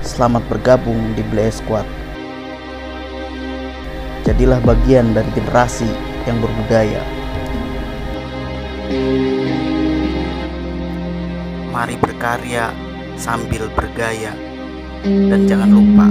Selamat bergabung di Blaze Squad. Jadilah bagian dari generasi yang berbudaya. Mari berkarya sambil bergaya. Dan jangan lupa.